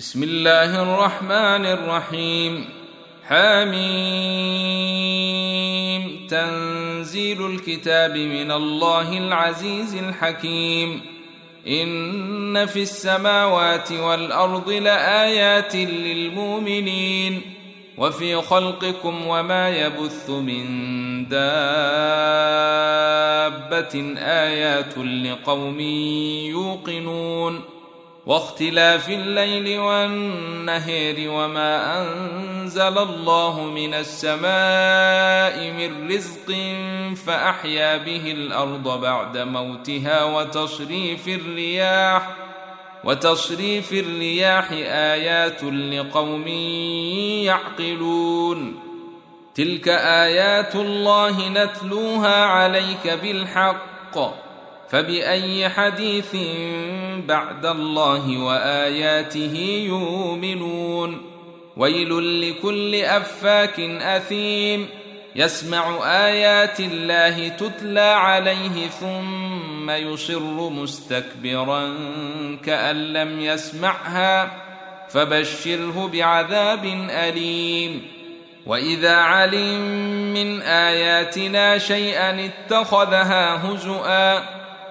بسم الله الرحمن الرحيم. حميم. تنزيل الكتاب من الله العزيز الحكيم. إن في السماوات والأرض لآيات للمؤمنين. وفي خلقكم وما يبث من دابة. آيات لقوم يوقنون. واختلاف الليل والنهر وما أنزل الله من السماء من رزق فأحيا به الأرض بعد موتها وتصريف الرياح وتصريف الرياح آيات لقوم يعقلون. تلك آيات الله نتلوها عليك بالحق. فبأي حديث بعد الله وآياته يؤمنون؟ ويل لكل أفاك أثيم. يسمع آيات الله تتلى عليه ثم يصر مستكبرا كأن لم يسمعها فبشره بعذاب أليم. وإذا علم من آياتنا شيئا اتخذها هزؤا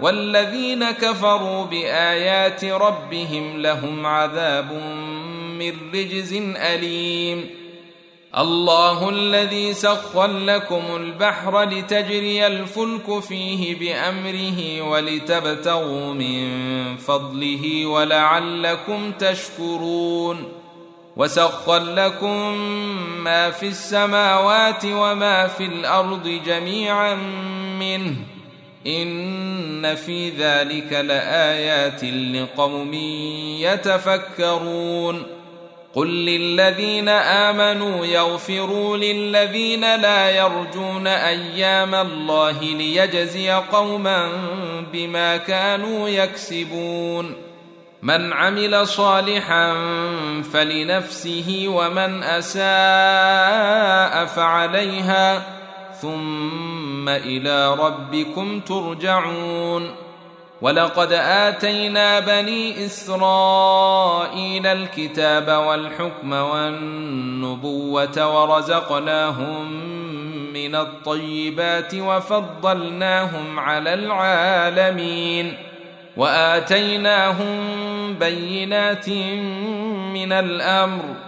والذين كفروا بآيات ربهم لهم عذاب من رجز أليم. الله الذي سخر لكم البحر لتجري الفلك فيه بأمره ولتبتغوا من فضله ولعلكم تشكرون. وسخر لكم ما في السماوات وما في الأرض جميعا منه. إن في ذلك لآيات لقوم يتفكرون. قل للذين آمنوا يغفروا للذين لا يرجون أيام الله ليجزي قوما بما كانوا يكسبون. من عمل صالحا فلنفسه ومن أساء فعليها. ثم إلى ربكم ترجعون. ولقد آتينا بني إسرائيل الكتاب والحكم والنبوة ورزقناهم من الطيبات وفضلناهم على العالمين. وآتيناهم بينات من الأمر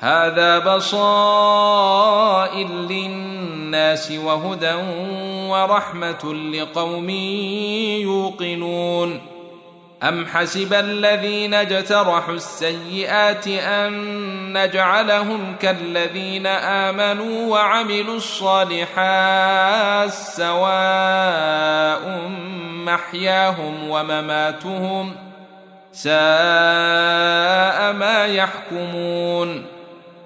هذا بصائر للناس وهدى ورحمة لقوم يوقنون. أم حسب الذين اجترحوا السيئات أن نجعلهم كالذين آمنوا وعملوا الصالحات سواء محياهم ومماتهم ساء ما يحكمون.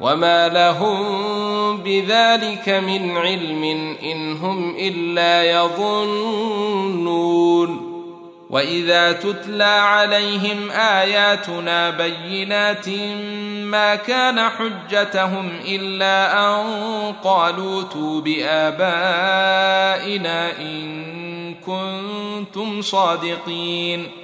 وما لهم بذلك من علم ان هم الا يظنون واذا تتلى عليهم اياتنا بينات ما كان حجتهم الا ان قالوا تو بابائنا ان كنتم صادقين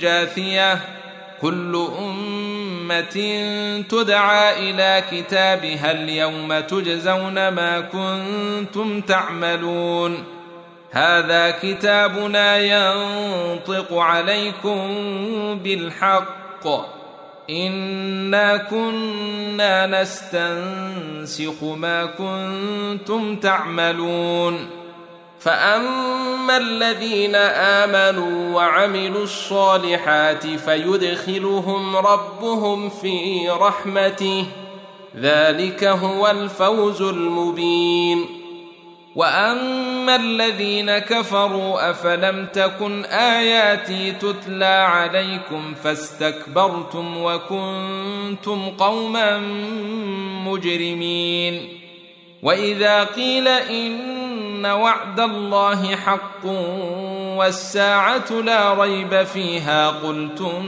جاثية كل أمة تدعى إلى كتابها اليوم تجزون ما كنتم تعملون. هذا كتابنا ينطق عليكم بالحق. انا كنا نستنسخ ما كنتم تعملون. فاما الذين امنوا وعملوا الصالحات فيدخلهم ربهم في رحمته ذلك هو الفوز المبين واما الذين كفروا افلم تكن اياتي تتلى عليكم فاستكبرتم وكنتم قوما مجرمين واذا قيل ان وعد الله حق والساعة لا ريب فيها. قلتم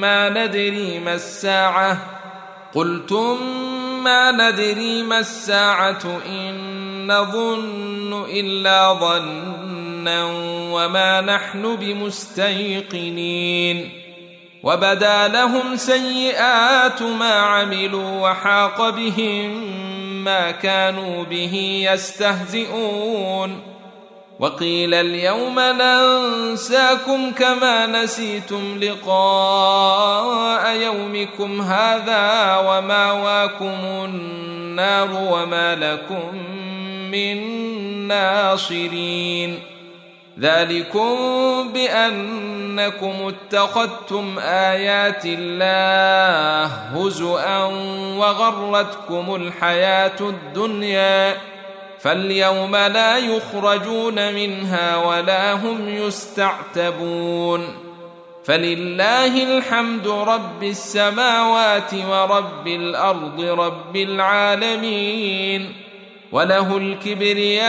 ما ندري ما الساعة. قلتم ما ندري ما الساعة. إن نظن إلا ظنا وما نحن بمستيقنين. وبدا لهم سيئات ما عملوا وحاق بهم كانوا به يستهزئون. وقيل اليوم ننساكم كما نسيتم لقاء يومكم هذا وماواكم النار وما لكم من ناصرين. ذلكم بأنكم اتخذتم آيات الله هزءا وغرتكم الحياة الدنيا فاليوم لا يخرجون منها ولا هم يستعتبون فلله الحمد رب السماوات ورب الأرض رب العالمين وله الكبرياء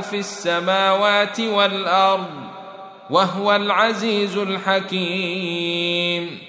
في السماوات والأرض وهو العزيز الحكيم